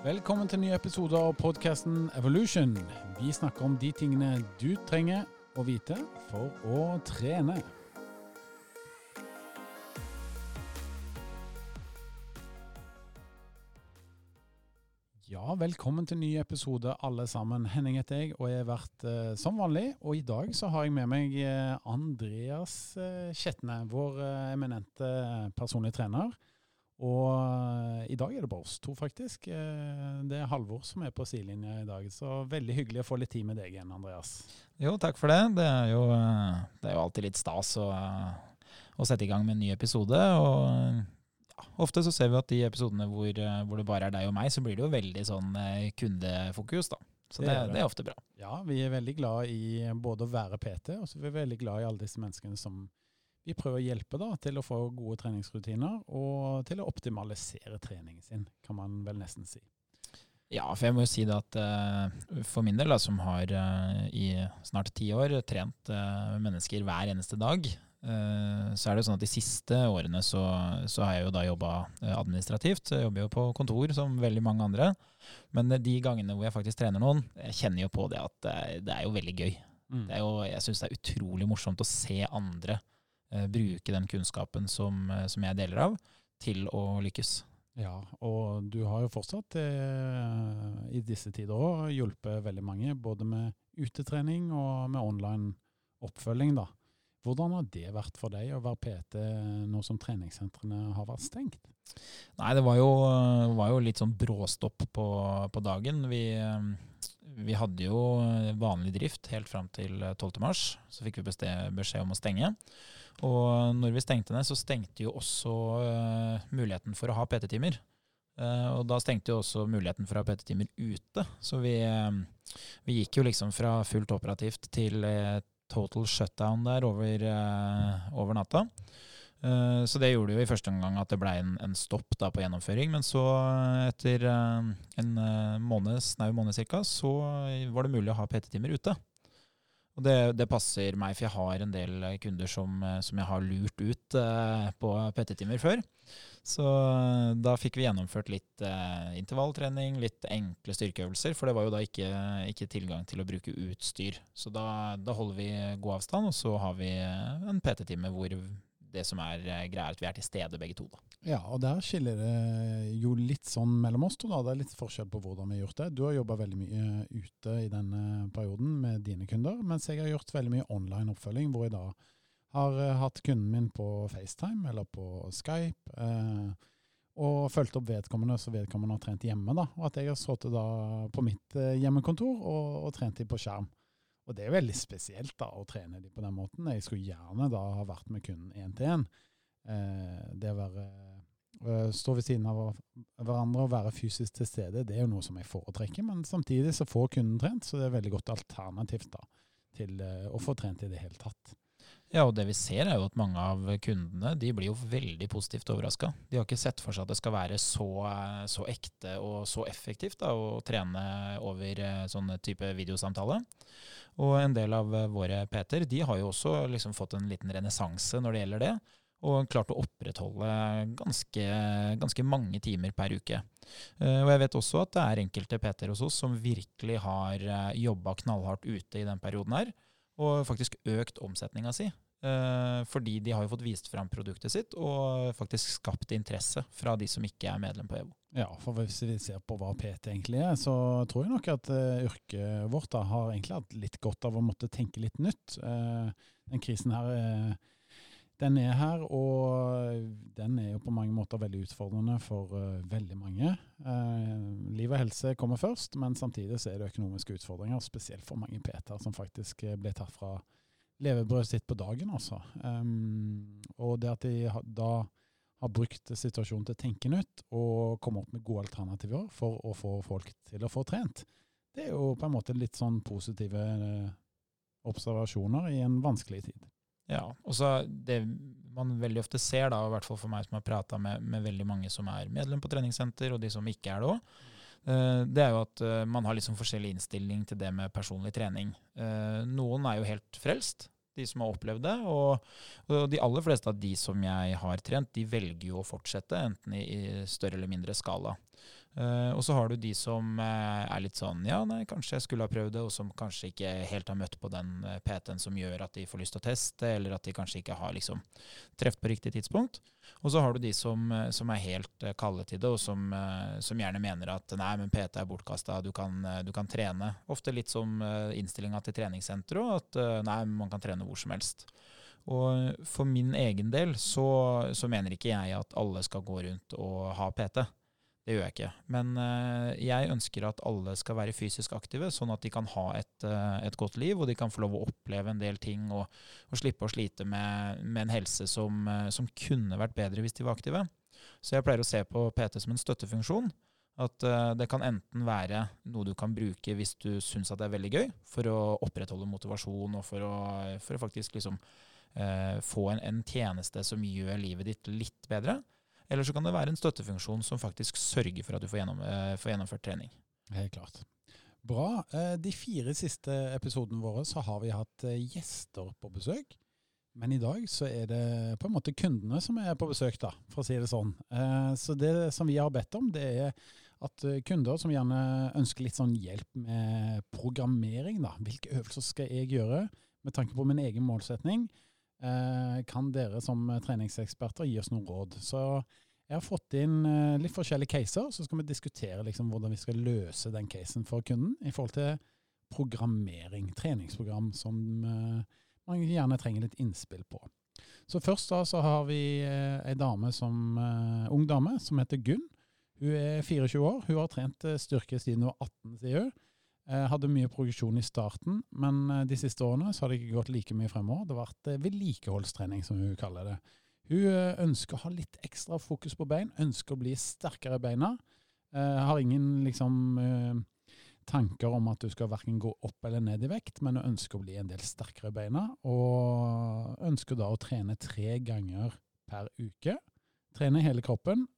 Velkommen til nye ny episode av podkasten Evolution. Vi snakker om de tingene du trenger å vite for å trene. Ja, velkommen til ny episode alle sammen. Henning heter jeg, og jeg har vært eh, som vanlig. Og i dag så har jeg med meg eh, Andreas eh, Kjetne, vår eh, eminente personlige trener. Og eh, i dag er det bare oss to, faktisk. Eh, det er Halvor som er på sidelinja i dag. Så veldig hyggelig å få litt tid med deg igjen, Andreas. Jo, takk for det. Det er jo, eh, det er jo alltid litt stas å, å sette i gang med en ny episode. Og ja, ofte så ser vi at de episodene hvor, hvor det bare er deg og meg, så blir det jo veldig sånn kundefokus, da. Så Det det, er det er ofte bra. Ja, vi er veldig glad i både å være PT, og så er vi veldig glad i alle disse menneskene som vi prøver å hjelpe da, til å få gode treningsrutiner, og til å optimalisere treningen sin, kan man vel nesten si. Ja, for jeg må jo si det at eh, for min del, da, som har eh, i snart ti år trent eh, mennesker hver eneste dag, så er det jo sånn at de siste årene så, så har jeg jo da jobba administrativt. Jeg jobber jo på kontor som veldig mange andre. Men de gangene hvor jeg faktisk trener noen, jeg kjenner jo på det at det er, jo veldig gøy. Mm. Det er jo, jeg syns det er utrolig morsomt å se andre bruke den kunnskapen som, eh, som jeg deler av, til å lykkes. Ja, og du har jo fortsatt eh, i disse tider òg hjulpet veldig mange, både med utetrening og med online oppfølging, da. Hvordan har det vært for deg å være PT nå som treningssentrene har vært stengt? Nei, det var jo, var jo litt sånn bråstopp på, på dagen. Vi, eh, vi hadde jo vanlig drift helt fram til 12. mars. Så fikk vi beskjed om å stenge. Og når vi stengte ned, så stengte jo også uh, muligheten for å ha PT-timer. Uh, og da stengte jo også muligheten for å ha PT-timer ute. Så vi, uh, vi gikk jo liksom fra fullt operativt til eh, total shutdown der over, eh, over natta. Eh, Så det gjorde jo i første omgang at det ble en, en stopp da på gjennomføring. Men så, eh, etter eh, en eh, måned, snau måned cirka, så var det mulig å ha PT-timer ute. Og det, det passer meg, for jeg har en del kunder som, eh, som jeg har lurt ut eh, på PT-timer før. Så eh, da fikk vi gjennomført litt eh, intervalltrening, litt enkle styrkeøvelser, for det var jo da ikke, ikke tilgang til å bruke utstyr. Så da, da holder vi god avstand, og så har vi en PT-time hvor det som er eh, greia, er at vi er til stede begge to. Da. Ja, og der skiller det jo litt sånn mellom oss to. da. Det er litt forskjell på hvordan vi har gjort det. Du har jobba veldig mye ute i denne perioden med dine kunder, mens jeg har gjort veldig mye online oppfølging, hvor jeg da har eh, hatt kunden min på FaceTime eller på Skype. Eh, og fulgt opp vedkommende så vedkommende har trent hjemme. da, Og at jeg har sittet på mitt eh, hjemmekontor og, og trent dem på skjerm. Og det er veldig spesielt da, å trene dem på den måten. Jeg skulle gjerne da ha vært med kunden én til én. Eh, det å være eh, stå ved siden av hverandre og være fysisk til stede, det er jo noe som jeg foretrekker. Men samtidig så får kunden trent, så det er veldig godt alternativ da, til eh, å få trent i det hele tatt. Ja, og det vi ser er jo at mange av kundene de blir jo veldig positivt overraska. De har ikke sett for seg at det skal være så, eh, så ekte og så effektivt da, å trene over eh, sånn type videosamtale. Og en del av eh, våre PT-er de har jo også liksom fått en liten renessanse når det gjelder det. Og klart å opprettholde ganske, ganske mange timer per uke. Og jeg vet også at det er enkelte PT-er hos oss som virkelig har jobba knallhardt ute i den perioden her, og faktisk økt omsetninga si. Eh, Fordi de har jo fått vist fram produktet sitt, og faktisk skapt interesse fra de som ikke er medlem på EVO. Ja, for hvis vi ser på hva PT egentlig er, så tror jeg nok at eh, yrket vårt da har egentlig hatt litt godt av å måtte tenke litt nytt. Eh, den krisen her, eh, den er her, og den er jo på mange måter veldig utfordrende for uh, veldig mange. Uh, liv og helse kommer først, men samtidig så er det økonomiske utfordringer, spesielt for mange PT-er som faktisk eh, ble tatt fra levebrødet sitt på dagen, altså. Um, og det at de da har brukt situasjonen til å tenke nytt og komme opp med gode alternativer for å få folk til å få trent. Det er jo på en måte litt sånn positive observasjoner i en vanskelig tid. Ja, og så Det man veldig ofte ser, da, i hvert fall for meg som har prata med, med veldig mange som er medlem på treningssenter, og de som ikke er det òg, det er jo at eh, man har liksom forskjellig innstilling til det med personlig trening. Eh, Noen er jo helt frelst, de som har opplevd det. Og, og de aller fleste av de som jeg har trent, de velger jo å fortsette, enten i, i større eller mindre skala. Uh, og så har du de som uh, er litt sånn ja, nei, kanskje jeg skulle ha prøvd det, og som kanskje ikke helt har møtt på den uh, PT-en som gjør at de får lyst til å teste, eller at de kanskje ikke har liksom truffet på riktig tidspunkt. Og så har du de som, som er helt kalde til det, og som, som, gjerne mener at nei, men PT er bortkasta, du, du, kan trene. Ofte litt som innstillinga til treningssenteret, at nei, man kan trene hvor som helst. Og for min egen del så, så mener ikke jeg at alle skal gå rundt og ha PT. Det gjør jeg ikke. Men uh, jeg ønsker at alle skal være fysisk aktive, sånn at de kan ha et, uh, et godt liv, og de kan få lov å oppleve en del ting og, og slippe å slite med, med en helse som, uh, som, kunne vært bedre hvis de var aktive. Så jeg pleier å se på PT som en støttefunksjon. At det kan enten være noe du kan bruke hvis du syns det er veldig gøy, for å opprettholde motivasjon og for å, for å faktisk liksom få en, en tjeneste som gjør livet ditt litt bedre. Eller så kan det være en støttefunksjon som faktisk sørger for at du får, gjennom, eh, får gjennomført trening. Helt klart. Bra. Eh, de fire siste episodene våre så har vi hatt eh, gjester på besøk. Men i dag så er det på en måte kundene som er på besøk, da, for å si det sånn. Så det som vi har bedt om, det er at kunder som gjerne ønsker litt sånn hjelp med programmering, da. Hvilke øvelser skal jeg gjøre med tanke på min egen målsetning? Eh, kan dere som treningseksperter gi oss noen råd? Så jeg har fått inn eh, litt forskjellige caser, så skal vi diskutere liksom hvordan vi skal løse den casen for kunden i forhold til programmering, treningsprogram, som eh, man gjerne trenger litt innspill på. Så først da så har vi ei dame som, ung dame som heter Gunn. Hun er 24 år. Hun har trent styrke siden hun var 18, sier hun. Jeg hadde mye progresjon i starten, men eh, de siste årene så har det ikke gått like mye fremover. Det har vært eh, vedlikeholdstrening, som hun kaller det. Hun eh, ønsker å ha litt ekstra fokus på bein, ønsker å bli sterkere i beina. Har ingen liksom tanker om at du skal verken gå opp eller ned i vekt, men hun ønsker å bli en del sterkere i beina, og ønsker da å trene tre ganger per uke. Trene hele kroppen,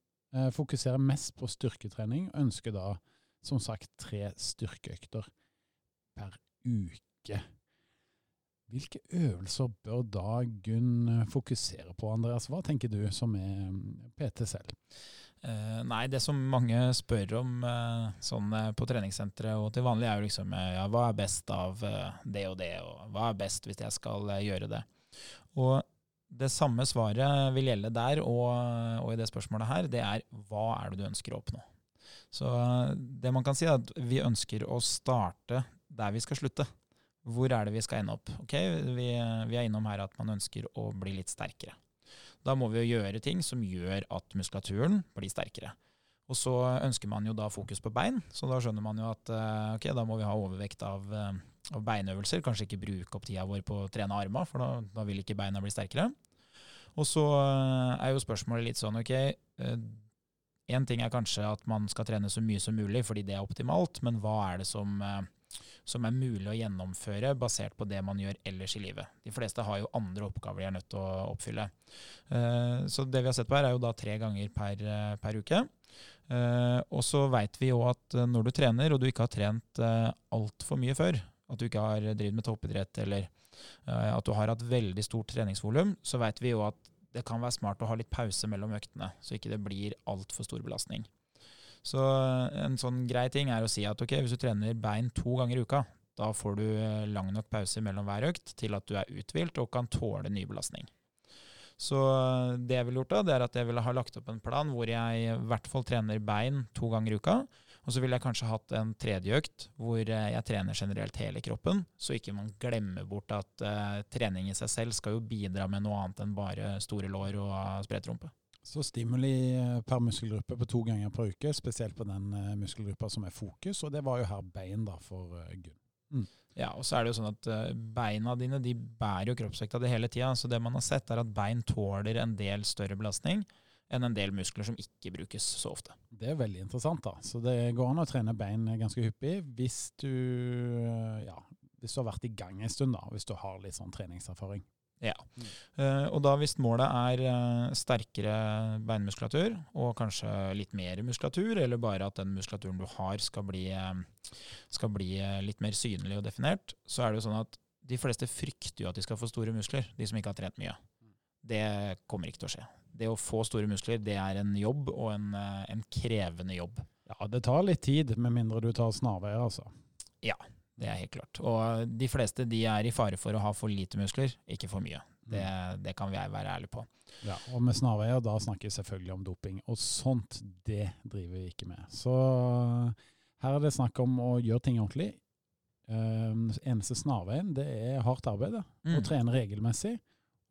fokusere mest på styrketrening, ønsker da som sagt tre styrkeøkter per uke. Hvilke øvelser bør da Gunn fokusere på, Andreas? Hva tenker du som er mm, PT selv? Eh, nei, det som mange spør om eh, sånn uh, på treningssenteret og til vanlig, er jo liksom ja, hva er best av det og det, og hva er best hvis jeg skal gjøre det? Og det samme svaret vil gjelde der og, og, i det spørsmålet her, det er hva er det du ønsker å oppnå? Så det man kan si, er at vi ønsker å starte der vi skal slutte. Hvor er det vi skal ende opp? Ok, vi, vi er innom her at man ønsker å bli litt sterkere. Da må vi jo gjøre ting som gjør at muskulaturen blir sterkere. Og så ønsker man jo da fokus på bein, så da skjønner man jo at eh, ok, da må vi ha overvekt av, eh, av beinøvelser. Kanskje ikke bruke opp tida vår på å trene armer, for da, da vil ikke beina bli sterkere. Og så eh, er jo spørsmålet litt sånn ok, Én ting er kanskje at man skal trene så mye som mulig fordi det er optimalt, men hva er det som, eh, som, er mulig å gjennomføre basert på det man gjør ellers i livet? De fleste har jo andre oppgaver de er nødt til å oppfylle. Eh, så det vi har sett på her, er jo da tre ganger per, eh, per uke. Og så veit vi jo at når du trener, og du ikke har trent altfor mye før, at du ikke har drevet med toppidrett eller at du har hatt veldig stort treningsvolum, så veit vi jo at det kan være smart å ha litt pause mellom øktene, så ikke det blir altfor stor belastning. Så eh, en sånn grei ting er å si at ok, hvis du trener bein to ganger i uka, da får du eh, lang nok pause mellom hver økt til at du er uthvilt og kan tåle ny belastning. Så eh, det jeg ville gjort da, det er at jeg ville ha lagt opp en plan hvor jeg i hvert fall trener bein to ganger i uka. Og så ville jeg kanskje hatt en tredje økt hvor eh, jeg trener generelt hele kroppen, så ikke man glemmer bort at uh, trening i seg selv skal jo bidra med noe annet enn bare store lår og spredt rumpe. Så stimuli eh, per muskelgruppe på to ganger per uke, spesielt på den muskelgruppa som er fokus, og det var jo her bein da for Gunn. Mm. Ja, og så er det jo sånn at beina dine de bærer jo kroppsvekta di hele tida, så det man har sett er at bein tåler en del større belastning enn en del muskler som ikke brukes så ofte. Det er veldig interessant. da. Så det går an å trene bein ganske hyppig hvis du, ja, hvis du har vært i gang en stund, da, hvis du har litt sånn treningserfaring. Ja. Mm. Uh, og da hvis målet er uh, sterkere beinmuskulatur, og kanskje litt mer muskulatur, eller bare at den muskulaturen du har skal bli, skal bli litt mer synlig og definert, så er det jo sånn at de fleste frykter jo at de skal få store muskler, de som ikke har trent mye. Mm. Det kommer ikke til å skje det å få store muskler, det er en jobb, og en, eh, en krevende jobb. Ja, det tar litt tid, med mindre du tar snarveier, altså. Ja, Det er helt klart. Og de fleste de er i fare for å ha for lite muskler, ikke for mye. Det, Mm. det kan vi være ærlige på. Ja, og med snarveier, da snakker vi selvfølgelig om doping. Og sånt, det driver vi ikke med. Så her er det snakk om å gjøre ting ordentlig. Um, eneste snarveien, det er hardt arbeid. Å Mm. trene regelmessig,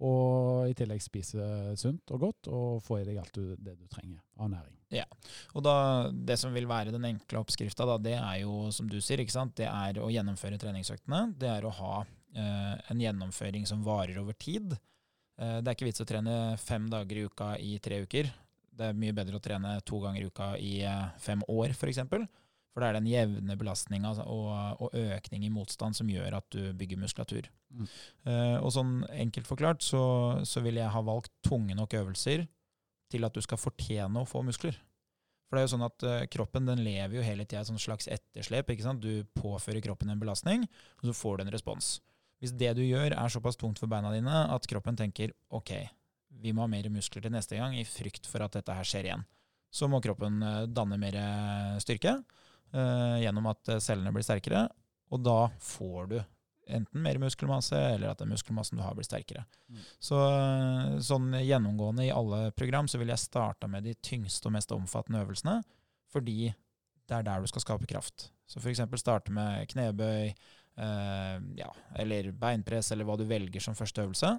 og i tillegg spise sunt og godt, og få i deg alt du, det du trenger av næring. Ja, Og da, det som vil være den enkle oppskrifta, det er jo, som du sier, ikke sant? det er å gjennomføre treningsøktene. Det er å ha eh, en gjennomføring som varer over tid. Eh, det er ikke vits å trene fem dager i uka i tre uker. Det er mye bedre å trene to ganger i uka i eh, fem år, f.eks. For, det er den jevne belastninga og, og økning i motstand som gjør at du bygger muskulatur. Mm. Uh, og sånn enkelt forklart så, så vil jeg ha valgt tunge nok øvelser til at du skal fortjene å få muskler. For det er jo sånn at uh, kroppen den lever jo hele tida i et slags etterslep. ikke sant? Du påfører kroppen en belastning, og så får du en respons. Hvis det du gjør er såpass tungt for beina dine at kroppen tenker ok, vi må ha mer muskler til neste gang i frykt for at dette her skjer igjen, så må kroppen eh, danne mer styrke gjennom at eh, cellene blir sterkere, og da får du enten mer muskelmasse, eller at den muskelmassen du har, blir sterkere. Mm. Så eh, sånn gjennomgående i alle program så vil jeg starte med de tyngste og mest omfattende øvelsene, fordi det er der du skal skape kraft. Så f.eks. starte med knebøy, eh, ja, eller beinpress, eller hva du velger som første øvelse.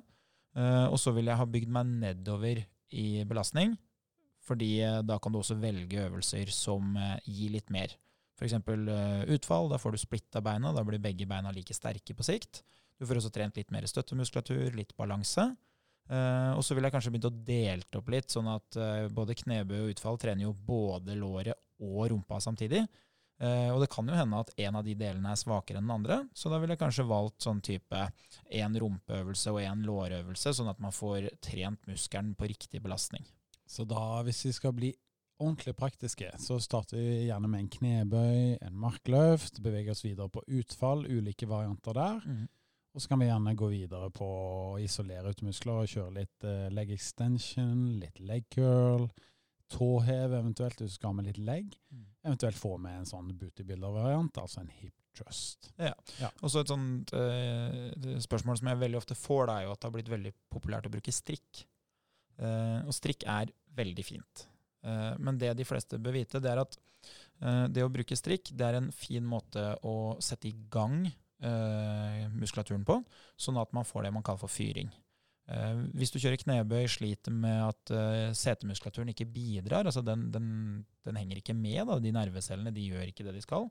Eh, og så vil jeg ha bygd meg nedover i belastning, fordi eh, da kan du også velge øvelser som eh, gir litt mer. F.eks. Uh, utfall, da får du splitta beina, da blir begge beina like sterke på sikt. Du får også trent litt mer støttemuskulatur, litt balanse. Uh, og så vil jeg kanskje begynt å delte opp litt, sånn at uh, både knebøy og utfall trener jo både låret og rumpa samtidig. Uh, og det kan jo hende at en av de delene er svakere enn den andre, så da ville jeg kanskje valgt sånn type én rumpeøvelse og én lårøvelse, sånn at man får trent muskelen på riktig belastning. Så da, hvis vi skal bli ordentlig praktiske, så starter vi gjerne med en knebøy, en markløft, beveger oss videre på utfall, ulike varianter der. Og så kan vi gjerne gå videre på å isolere ut muskler og kjøre litt eh, leg extension, litt leg curl, tåhev eventuelt hvis du skal ha med litt legg. Eventuelt få med en sånn bootybuilder-variant, altså en hip trust. Og så et sånt eh, spørsmål som jeg veldig ofte får, det er jo at det har blitt veldig populært å bruke strikk. Eh, og strikk er veldig fint. Eh, men det de fleste bør vite, det er at eh, det å bruke strikk det er en fin måte å sette i gang eh, muskulaturen på, sånn at man får det man kaller for fyring. Hvis du kjører knebøy, sliter med at setemuskulaturen ikke bidrar, altså den, den, den henger ikke med, da, de nervecellene de gjør ikke det de skal,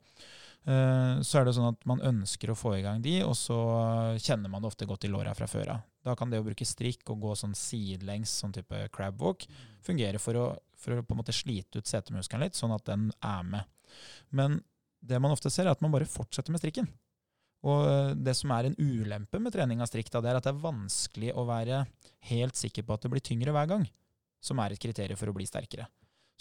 så er det sånn at man ønsker å få i gang de, og så kjenner man det ofte godt i låra fra før av. Da kan det å bruke strikk og gå sånn sidelengs, sånn type crab walk, fungere for å, for å på en måte slite ut setemuskelen litt, sånn at den er med. Men det man ofte ser, er at man bare fortsetter med strikken. Og eh, det som er en ulempe med trening av strikk, da, det er at det er vanskelig å være helt sikker på at det blir tyngre hver gang, som er et kriterium for å bli sterkere.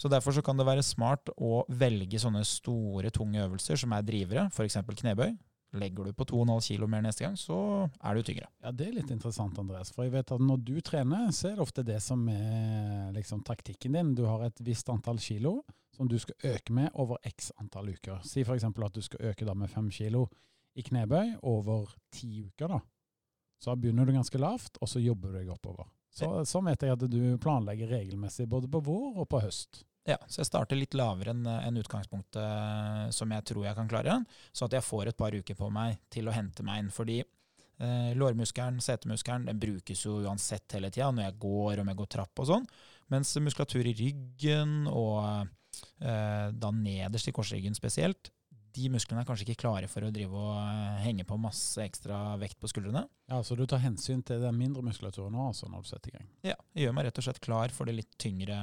Så Derfor så kan det være smart å velge sånne store, tunge øvelser som er drivere, f.eks. knebøy. Legger du på 2,5 kilo mer neste gang, så er du tyngre. Ja, det er litt interessant, Andreas. For jeg vet at når du trener, så er det ofte det som er liksom taktikken din. Du har et visst antall kilo som du skal øke med over x antall uker. Si f.eks. at du skal øke da med 5 kilo i knebøy over ti uker. da. Så begynner du ganske lavt, og så jobber du deg oppover. Så, sånn vet jeg at du planlegger regelmessig både på vår og på høst. Ja, så jeg starter litt lavere enn en utgangspunktet eh, som jeg tror jeg kan klare, så at jeg får et par uker på meg til å hente meg inn. Fordi eh, lårmuskelen, setemuskelen, den brukes jo uansett hele tida når jeg går, om jeg går trapp og sånn. Mens muskulatur i ryggen og eh, da nederst i korsryggen spesielt, de musklene er kanskje ikke klare for å drive og eh, henge på masse ekstra vekt på skuldrene. Ja, Så du tar hensyn til den mindre muskulaturen nå, altså, når du setter i gang? Ja, jeg gjør meg rett og slett klar for de litt tyngre,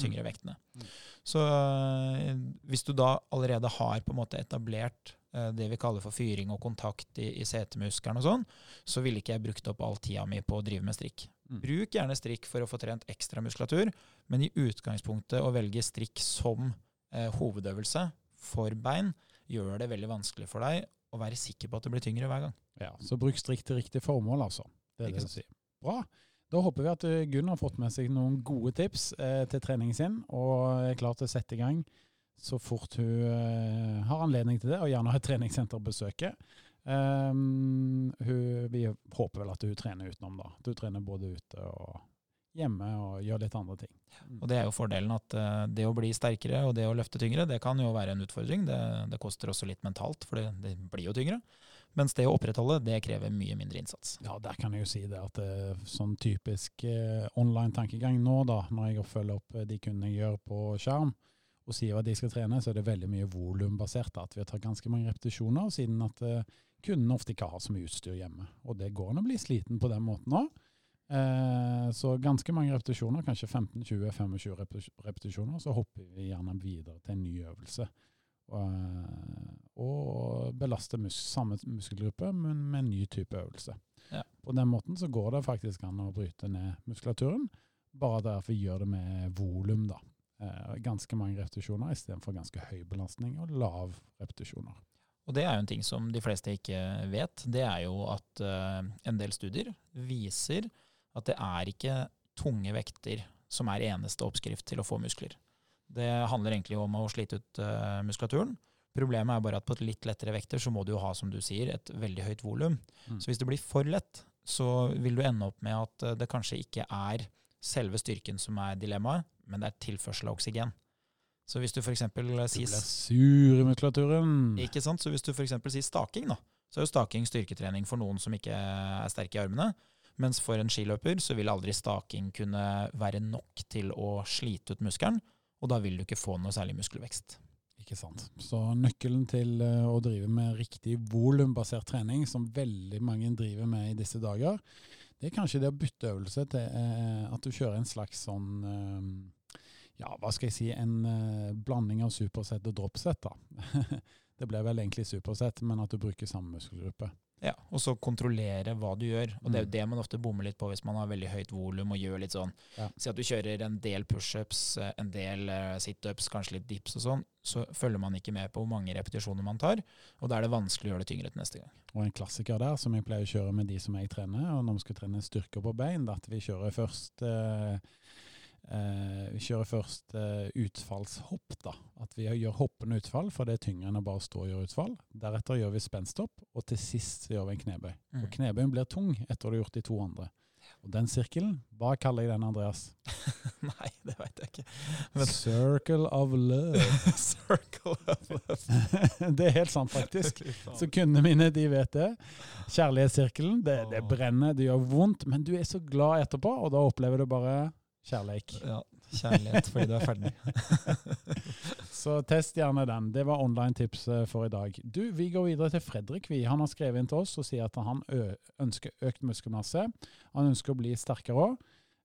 tyngre Mm. vektene. Mm. Så øh, hvis du da allerede har på en måte etablert øh, det vi kaller for fyring og kontakt i, i setemuskelen og sånn, så ville ikke jeg brukt opp all tida mi på å drive med strikk. Mm. Bruk gjerne strikk for å få trent ekstra muskulatur, men i utgangspunktet å velge strikk som eh, hovedøvelse for bein gjør det veldig vanskelig for deg å være sikker på at det blir tyngre hver gang. Ja, Så bruk strikt til riktig formål, altså. Det er Ikke det sant. sier. Bra. Da håper vi at eh, Gunn har fått med seg noen gode tips eh, til treningen sin, og er klar til å sette i gang så fort hun eh, har anledning til det, og gjerne har et treningssenterbesøket. Um, hun, vi håper vel at hun trener utenom, da. At hun trener både ute og hjemme og gjør litt andre ting. Og Det er jo fordelen at uh, det å bli sterkere og det å løfte tyngre, det kan jo være en utfordring. Det, det koster også litt mentalt, for det, det, blir jo tyngre. Mens det å opprettholde, det krever mye mindre innsats. Ja, der kan jeg jo si det at det er sånn typisk eh, online tankegang nå, da, når jeg følger opp de kundene jeg gjør på skjerm, og sier hva de skal trene, så er det veldig mye volumbasert. At vi har tatt ganske mange repetisjoner, siden at eh, kundene ofte ikke har så mye utstyr hjemme. Og det går an å bli sliten på den måten òg. Eh, så ganske mange repetisjoner, kanskje 15-20-25 repetisjoner, så hopper vi gjerne videre til en ny øvelse. Og, eh, og belaster mus samme muskelgruppe, men med en ny type øvelse. Ja. På den måten så går det faktisk an å bryte ned muskulaturen, bare derfor vi gjør det med volum, da. Eh, ganske mange repetisjoner istedenfor ganske høy belastning og lav repetisjoner. Og det er jo en ting som de fleste ikke vet. Det er jo at en del studier viser at det er ikke tunge vekter som er eneste oppskrift til å få muskler. Det handler egentlig om å slite ut uh, muskulaturen. Problemet er bare at på et litt lettere vekter så må du jo ha, som du sier, et veldig høyt volum. Mm. Så hvis det blir for lett, så vil du ende opp med at uh, det kanskje ikke er selve styrken som er dilemmaet, men det er tilførsel av oksygen. Så hvis du f.eks. sier Du blir sur i muskulaturen. Ikke sant. Så hvis du f.eks. sier staking, da, så er jo staking styrketrening for noen som ikke er sterke i armene. Mens for en skiløper så vil aldri staking kunne være nok til å slite ut muskelen, og da vil du ikke få noe særlig muskelvekst. Ikke sant. Så nøkkelen til eh, å drive med riktig volumbasert trening, som veldig mange driver med i disse dager, det er kanskje det å bytte øvelse til eh, at du kjører en slags sånn eh, Ja, hva skal jeg si, en blanding av supersett og dropsett, da. det blir vel egentlig supersett, men at du bruker samme muskelgruppe. Ja, og så kontrollere hva du gjør. Og det er jo mm. det man ofte bommer litt på hvis man har veldig høyt volum og gjør litt sånn ja. Si at du kjører en del pushups, eh, en del uh, situps, kanskje litt dips og sånn. Så følger man ikke med på hvor mange repetisjoner man tar, og da er det vanskelig å gjøre det tyngre til neste gang. Og en klassiker der, som jeg pleier å kjøre med de som jeg trener, og når vi skal trene styrker på bein, at vi kjører først Eh, vi kjører først eh, utfallshopp. da, At vi gjør hoppende utfall, for det er tyngre enn å bare stå og gjøre utfall. Deretter gjør vi spensthopp, og til sist gjør vi en knebøy. Mm. Og Knebøyen blir tung etter du har gjort de to andre. Og den sirkelen, hva kaller jeg den, Andreas? Nei, det veit jeg ikke. Men... Circle of love. Circle of love. det er helt sant, faktisk. Så kundene mine, de vet det. Kjærlighetssirkelen, det, det brenner, det gjør vondt, men du er så glad etterpå, og da opplever du bare Kjærleik. Ja, kjærlighet fordi du er ferdig. så test gjerne den. Det var online-tips for i dag. Du, Vi går videre til Fredrik. Vi. Han har skrevet inn til oss og sier at han ønsker økt muskelmasse. Han ønsker å bli sterkere òg.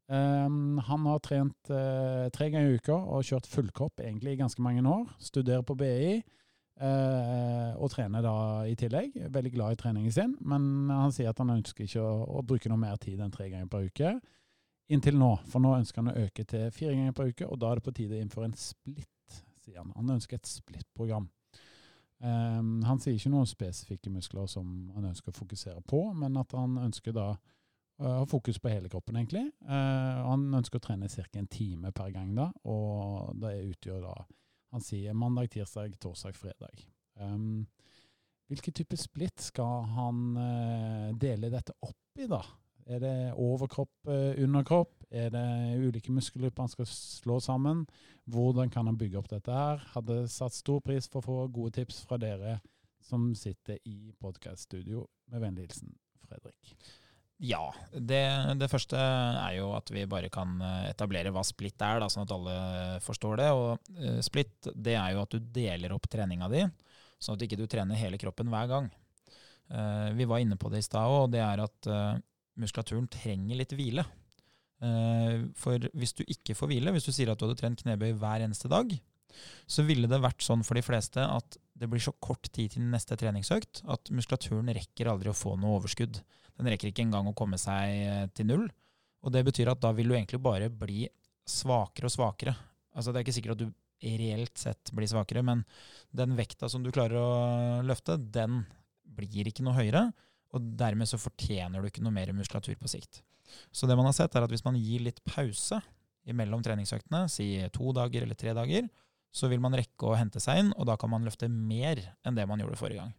Um, ehm, han har trent uh, tre ganger i uka og kjørt fullkropp egentlig i ganske mange år. Studerer på BI. Uh, eh, og trener da i tillegg. Veldig glad i treningen sin, men han sier at han ønsker ikke å, å bruke noe mer tid enn tre ganger per uke. Inntil nå, for nå ønsker han å øke til fire ganger per uke, og da er det på tide å innføre en splitt, sier han. Han ønsker et splitt-program. Um, han sier ikke noen spesifikke muskler som han ønsker å fokusere på, men at han ønsker da å ha fokus på hele kroppen, egentlig. Uh, han ønsker å trene ca. en time per gang, da, og det utgjør da Han sier mandag, tirsdag, torsdag, fredag. Um, hvilken type splitt skal han uh, dele dette opp i, da? Er det overkropp, eh, underkropp? Er det ulike muskelgrupper han skal slå sammen? Hvordan kan han bygge opp dette her? Hadde satt stor pris for å få gode tips fra dere som sitter i podkaststudio. Med vennlig hilsen Fredrik. Ja. Det, det, første er jo at vi bare kan eh, etablere hva split er, da, sånn at alle forstår det. Og uh, split det er jo at du deler opp treninga di, sånn at du ikke trener hele kroppen hver gang. Vi var inne på det i stad òg, og det er at muskulaturen trenger litt hvile. Eh, for hvis du ikke får hvile, hvis du sier at du hadde trent knebøy hver eneste dag, så ville det vært sånn for de fleste at det blir så kort tid til neste treningsøkt at muskulaturen rekker aldri å få noe overskudd. Den rekker ikke engang å komme seg eh, til null. Og det betyr at da vil du egentlig bare bli svakere og svakere. Altså Det er ikke sikkert at du reelt sett blir svakere, men den vekta som du klarer å løfte, den blir ikke noe høyere og dermed så fortjener du ikke noe mer muskulatur på sikt. Så det man har sett, er at hvis man gir litt pause mellom treningsøktene, si to dager eller tre dager, så vil man rekke å hente seg inn, og da kan man løfte mer enn det man gjorde forrige gang.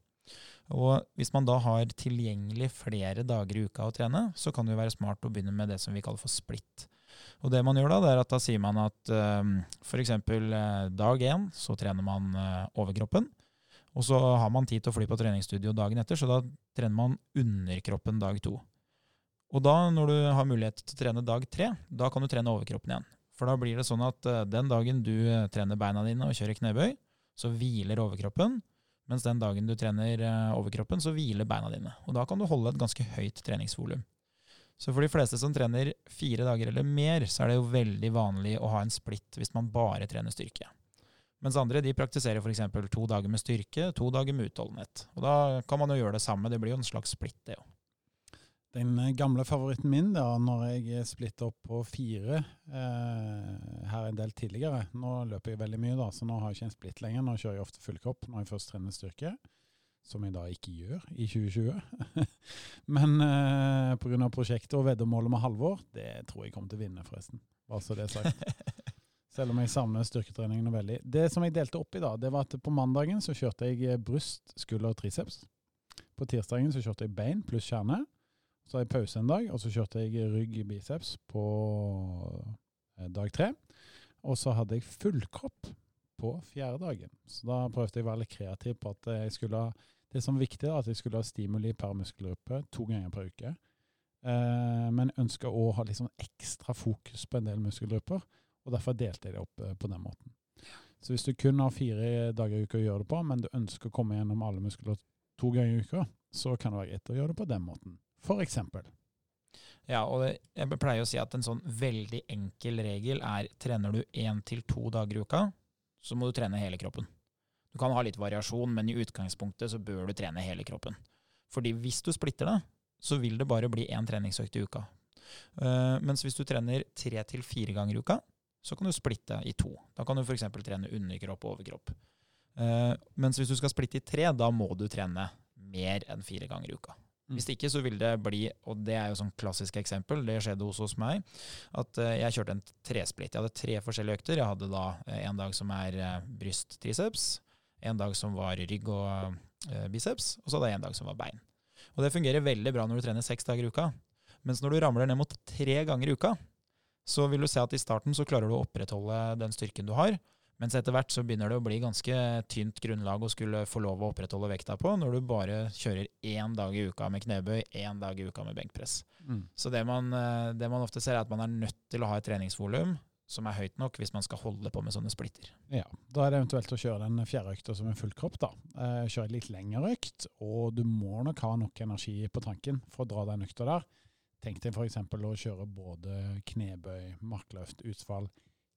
Og hvis man da har tilgjengelig flere dager i uka å trene, så kan det jo være smart å begynne med det som vi kaller for splitt. Og det man gjør da, det er at da sier man at um, f.eks. Uh, dag én så trener man uh, overkroppen. Og så har man tid til å fly på treningsstudio dagen etter, så da trener man underkroppen dag to. Og da, når du har mulighet til å trene dag tre, da kan du trene overkroppen igjen. For da blir det sånn at uh, den dagen du trener beina dine og kjører knebøy, så hviler overkroppen. Mens den dagen du trener eh, overkroppen, så hviler beina dine. Og da kan du holde et ganske høyt treningsvolum. Så for de fleste som trener fire dager eller mer, så er det jo veldig vanlig å ha en splitt hvis man bare trener styrke. Mens andre de praktiserer f.eks. to dager med styrke, to dager med utholdenhet. Og da kan man jo gjøre det samme. Det blir jo en slags splitt, det òg. Den eh, gamle favoritten min da, når jeg splitter opp på fire eh, her en del tidligere Nå løper jeg veldig mye, da, så nå har jeg ikke en splitt lenger. Nå kjører jeg ofte full kropp når jeg først trener styrke, som jeg da ikke gjør i 2020. Men eh, pga. prosjektet og veddemålet med Halvor, det tror jeg kommer til å vinne, forresten. Bare så det er sagt. Selv om jeg savner styrketreningene veldig. Det som jeg delte opp i da, det var at på mandagen så kjørte jeg bryst, skulder og triceps. På tirsdagen så kjørte jeg bein pluss kjerne. Så har jeg pause en dag, og så kjørte jeg rygg i biceps på eh, dag tre. Og så hadde jeg fullkropp på fjerde dagen. Så da prøvde jeg å være litt kreativ på at jeg skulle ha det som er viktig, er at jeg skulle ha stimuli per muskelgruppe to ganger per uke. Eh, men ønska å ha litt sånn ekstra fokus på en del muskelgrupper, og derfor delte jeg det opp eh, på den måten. Så hvis du kun har fire dager i uka å gjøre det på, men du ønsker å komme gjennom alle muskler to ganger i uka, så kan det være greit å gjøre det på den måten for eksempel. Ja, og jeg pleier å si at en sånn veldig enkel regel er trener du én til to dager i uka, så må du trene hele kroppen. Du kan ha litt variasjon, men i utgangspunktet så bør du trene hele kroppen. Fordi hvis du splitter det, så vil det bare bli én treningsøkt i uka. Uh, mens hvis du trener tre til fire ganger i uka, så kan du splitte i to. Da kan du f.eks. trene underkropp og overkropp. Uh, mens hvis du skal splitte i tre, da må du trene mer enn fire ganger i uka. Mm. Hvis ikke så vil det bli, og det er jo sånn klassisk eksempel, det skjedde hos meg, at uh, jeg kjørte en tresplitt. Jeg hadde tre forskjellige økter. Jeg hadde da uh, en dag som er bryst-triceps, en dag som var rygg og biceps, og så hadde jeg en dag som var bein. Og det fungerer veldig bra når du trener seks dager i uka. Mens når du ramler ned mot tre ganger i uka, så vil du se at i starten så klarer du å opprettholde den styrken du har. Mens etter hvert så begynner det å bli ganske tynt grunnlag å skulle få lov å opprettholde vekta på, når du bare kjører én dag i uka med knebøy, én dag i uka med benkpress. Mm. Så det man, eh, det man, ofte ser, er at man er nødt til å ha et treningsvolum som er høyt nok hvis man skal holde på med sånne splitter. Ja, Da er det eventuelt å kjøre den fjerde økta som en full kropp. da. Eh, kjøre litt lengre økt, og du må nok ha nok energi på tanken for å dra den økta der. Tenk deg f.eks. å kjøre både knebøy, markløft, utfall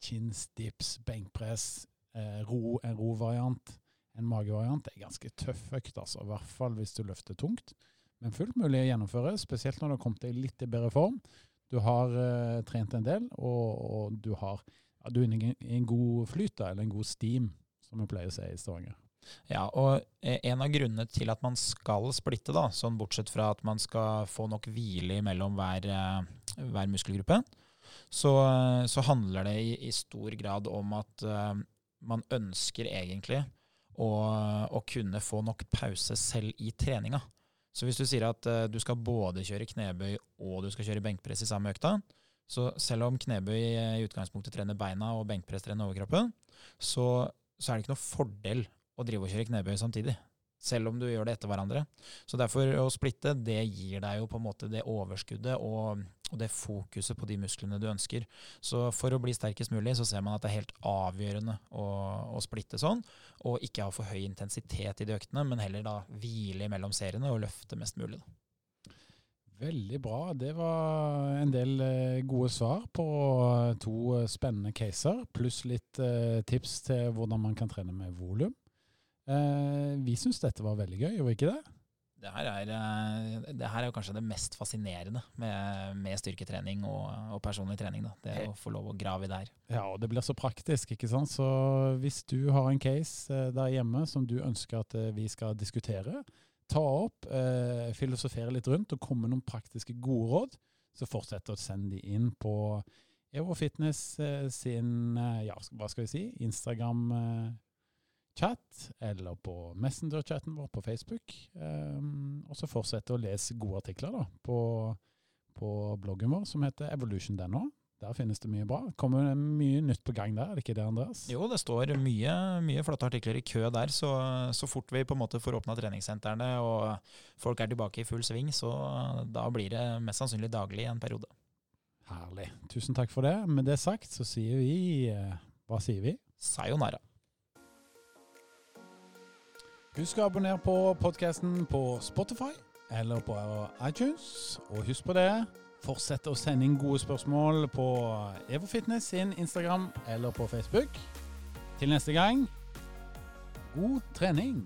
chins, dips, benkpress, eh, ro, en rovariant, en magevariant. Det er ganske tøff økt, altså. I hvert fall hvis du løfter tungt. Men fullt mulig å gjennomføre, spesielt når du har kommet deg litt i bedre form. Du har eh, trent en del, og, og du, har, ja, du er inne i en god flyt, eller en god steam, som vi pleier å si i Stavanger. Ja, og en av grunnene til at man skal splitte, da, sånn bortsett fra at man skal få nok hvile mellom hver, eh, hver muskelgruppe, så, så handler det i, i, stor grad om at uh, man ønsker egentlig å, å, kunne få nok pause selv i treninga. Så hvis du sier at uh, du skal både kjøre knebøy og du skal kjøre benkpress i samme økta, så selv om knebøy i utgangspunktet trener beina og benkpress trener overkroppen, så, så er det ikke noe fordel å drive og kjøre knebøy samtidig selv om du gjør det etter hverandre. Så derfor å splitte, det gir deg jo på en måte det overskuddet og, og, det fokuset på de musklene du ønsker. Så for å bli sterkest mulig, så ser man at det er helt avgjørende å, å splitte sånn, og ikke ha for høy intensitet i de øktene, men heller da hvile mellom seriene og løfte mest mulig. Da. Veldig bra. Det var en del eh, gode svar på to spennende caser, pluss litt eh, tips til hvordan man kan trene med volum. Eh, vi syns dette var veldig gøy, gjorde vi ikke det? Det her, er, eh, det her er jo kanskje det mest fascinerende med, med styrketrening og, og, personlig trening. Da. Det å få lov å grave i det her. Ja, og det blir så praktisk. ikke sant? Så hvis du har en case eh, der hjemme som du ønsker at vi skal diskutere, ta opp, eh, filosofere litt rundt og komme med noen praktiske gode råd, så fortsett å sende de inn på Evo Fitness sin ja, hva skal vi si, Instagram-chat, eller på Messenger-chatten vår på Facebook. Um, og så fortsette å lese gode artikler da, på, på bloggen vår som heter evolution.no. Der finnes det mye bra. Kommer det mye nytt på gang der, er det ikke det, Andreas? Jo, det står mye, mye flotte artikler i kø der. Så, så fort vi på en måte får åpna treningssentrene og folk er tilbake i full sving, så da blir det mest sannsynlig daglig en periode. Herlig. Tusen takk for det. Med det sagt så sier vi eh, Hva sier vi? Sayonara. Husk å abonnere på podkasten på Spotify eller på iTunes. Og husk på det, fortsett å sende inn gode spørsmål på EvoFitness sin Instagram eller på Facebook. Til neste gang god trening!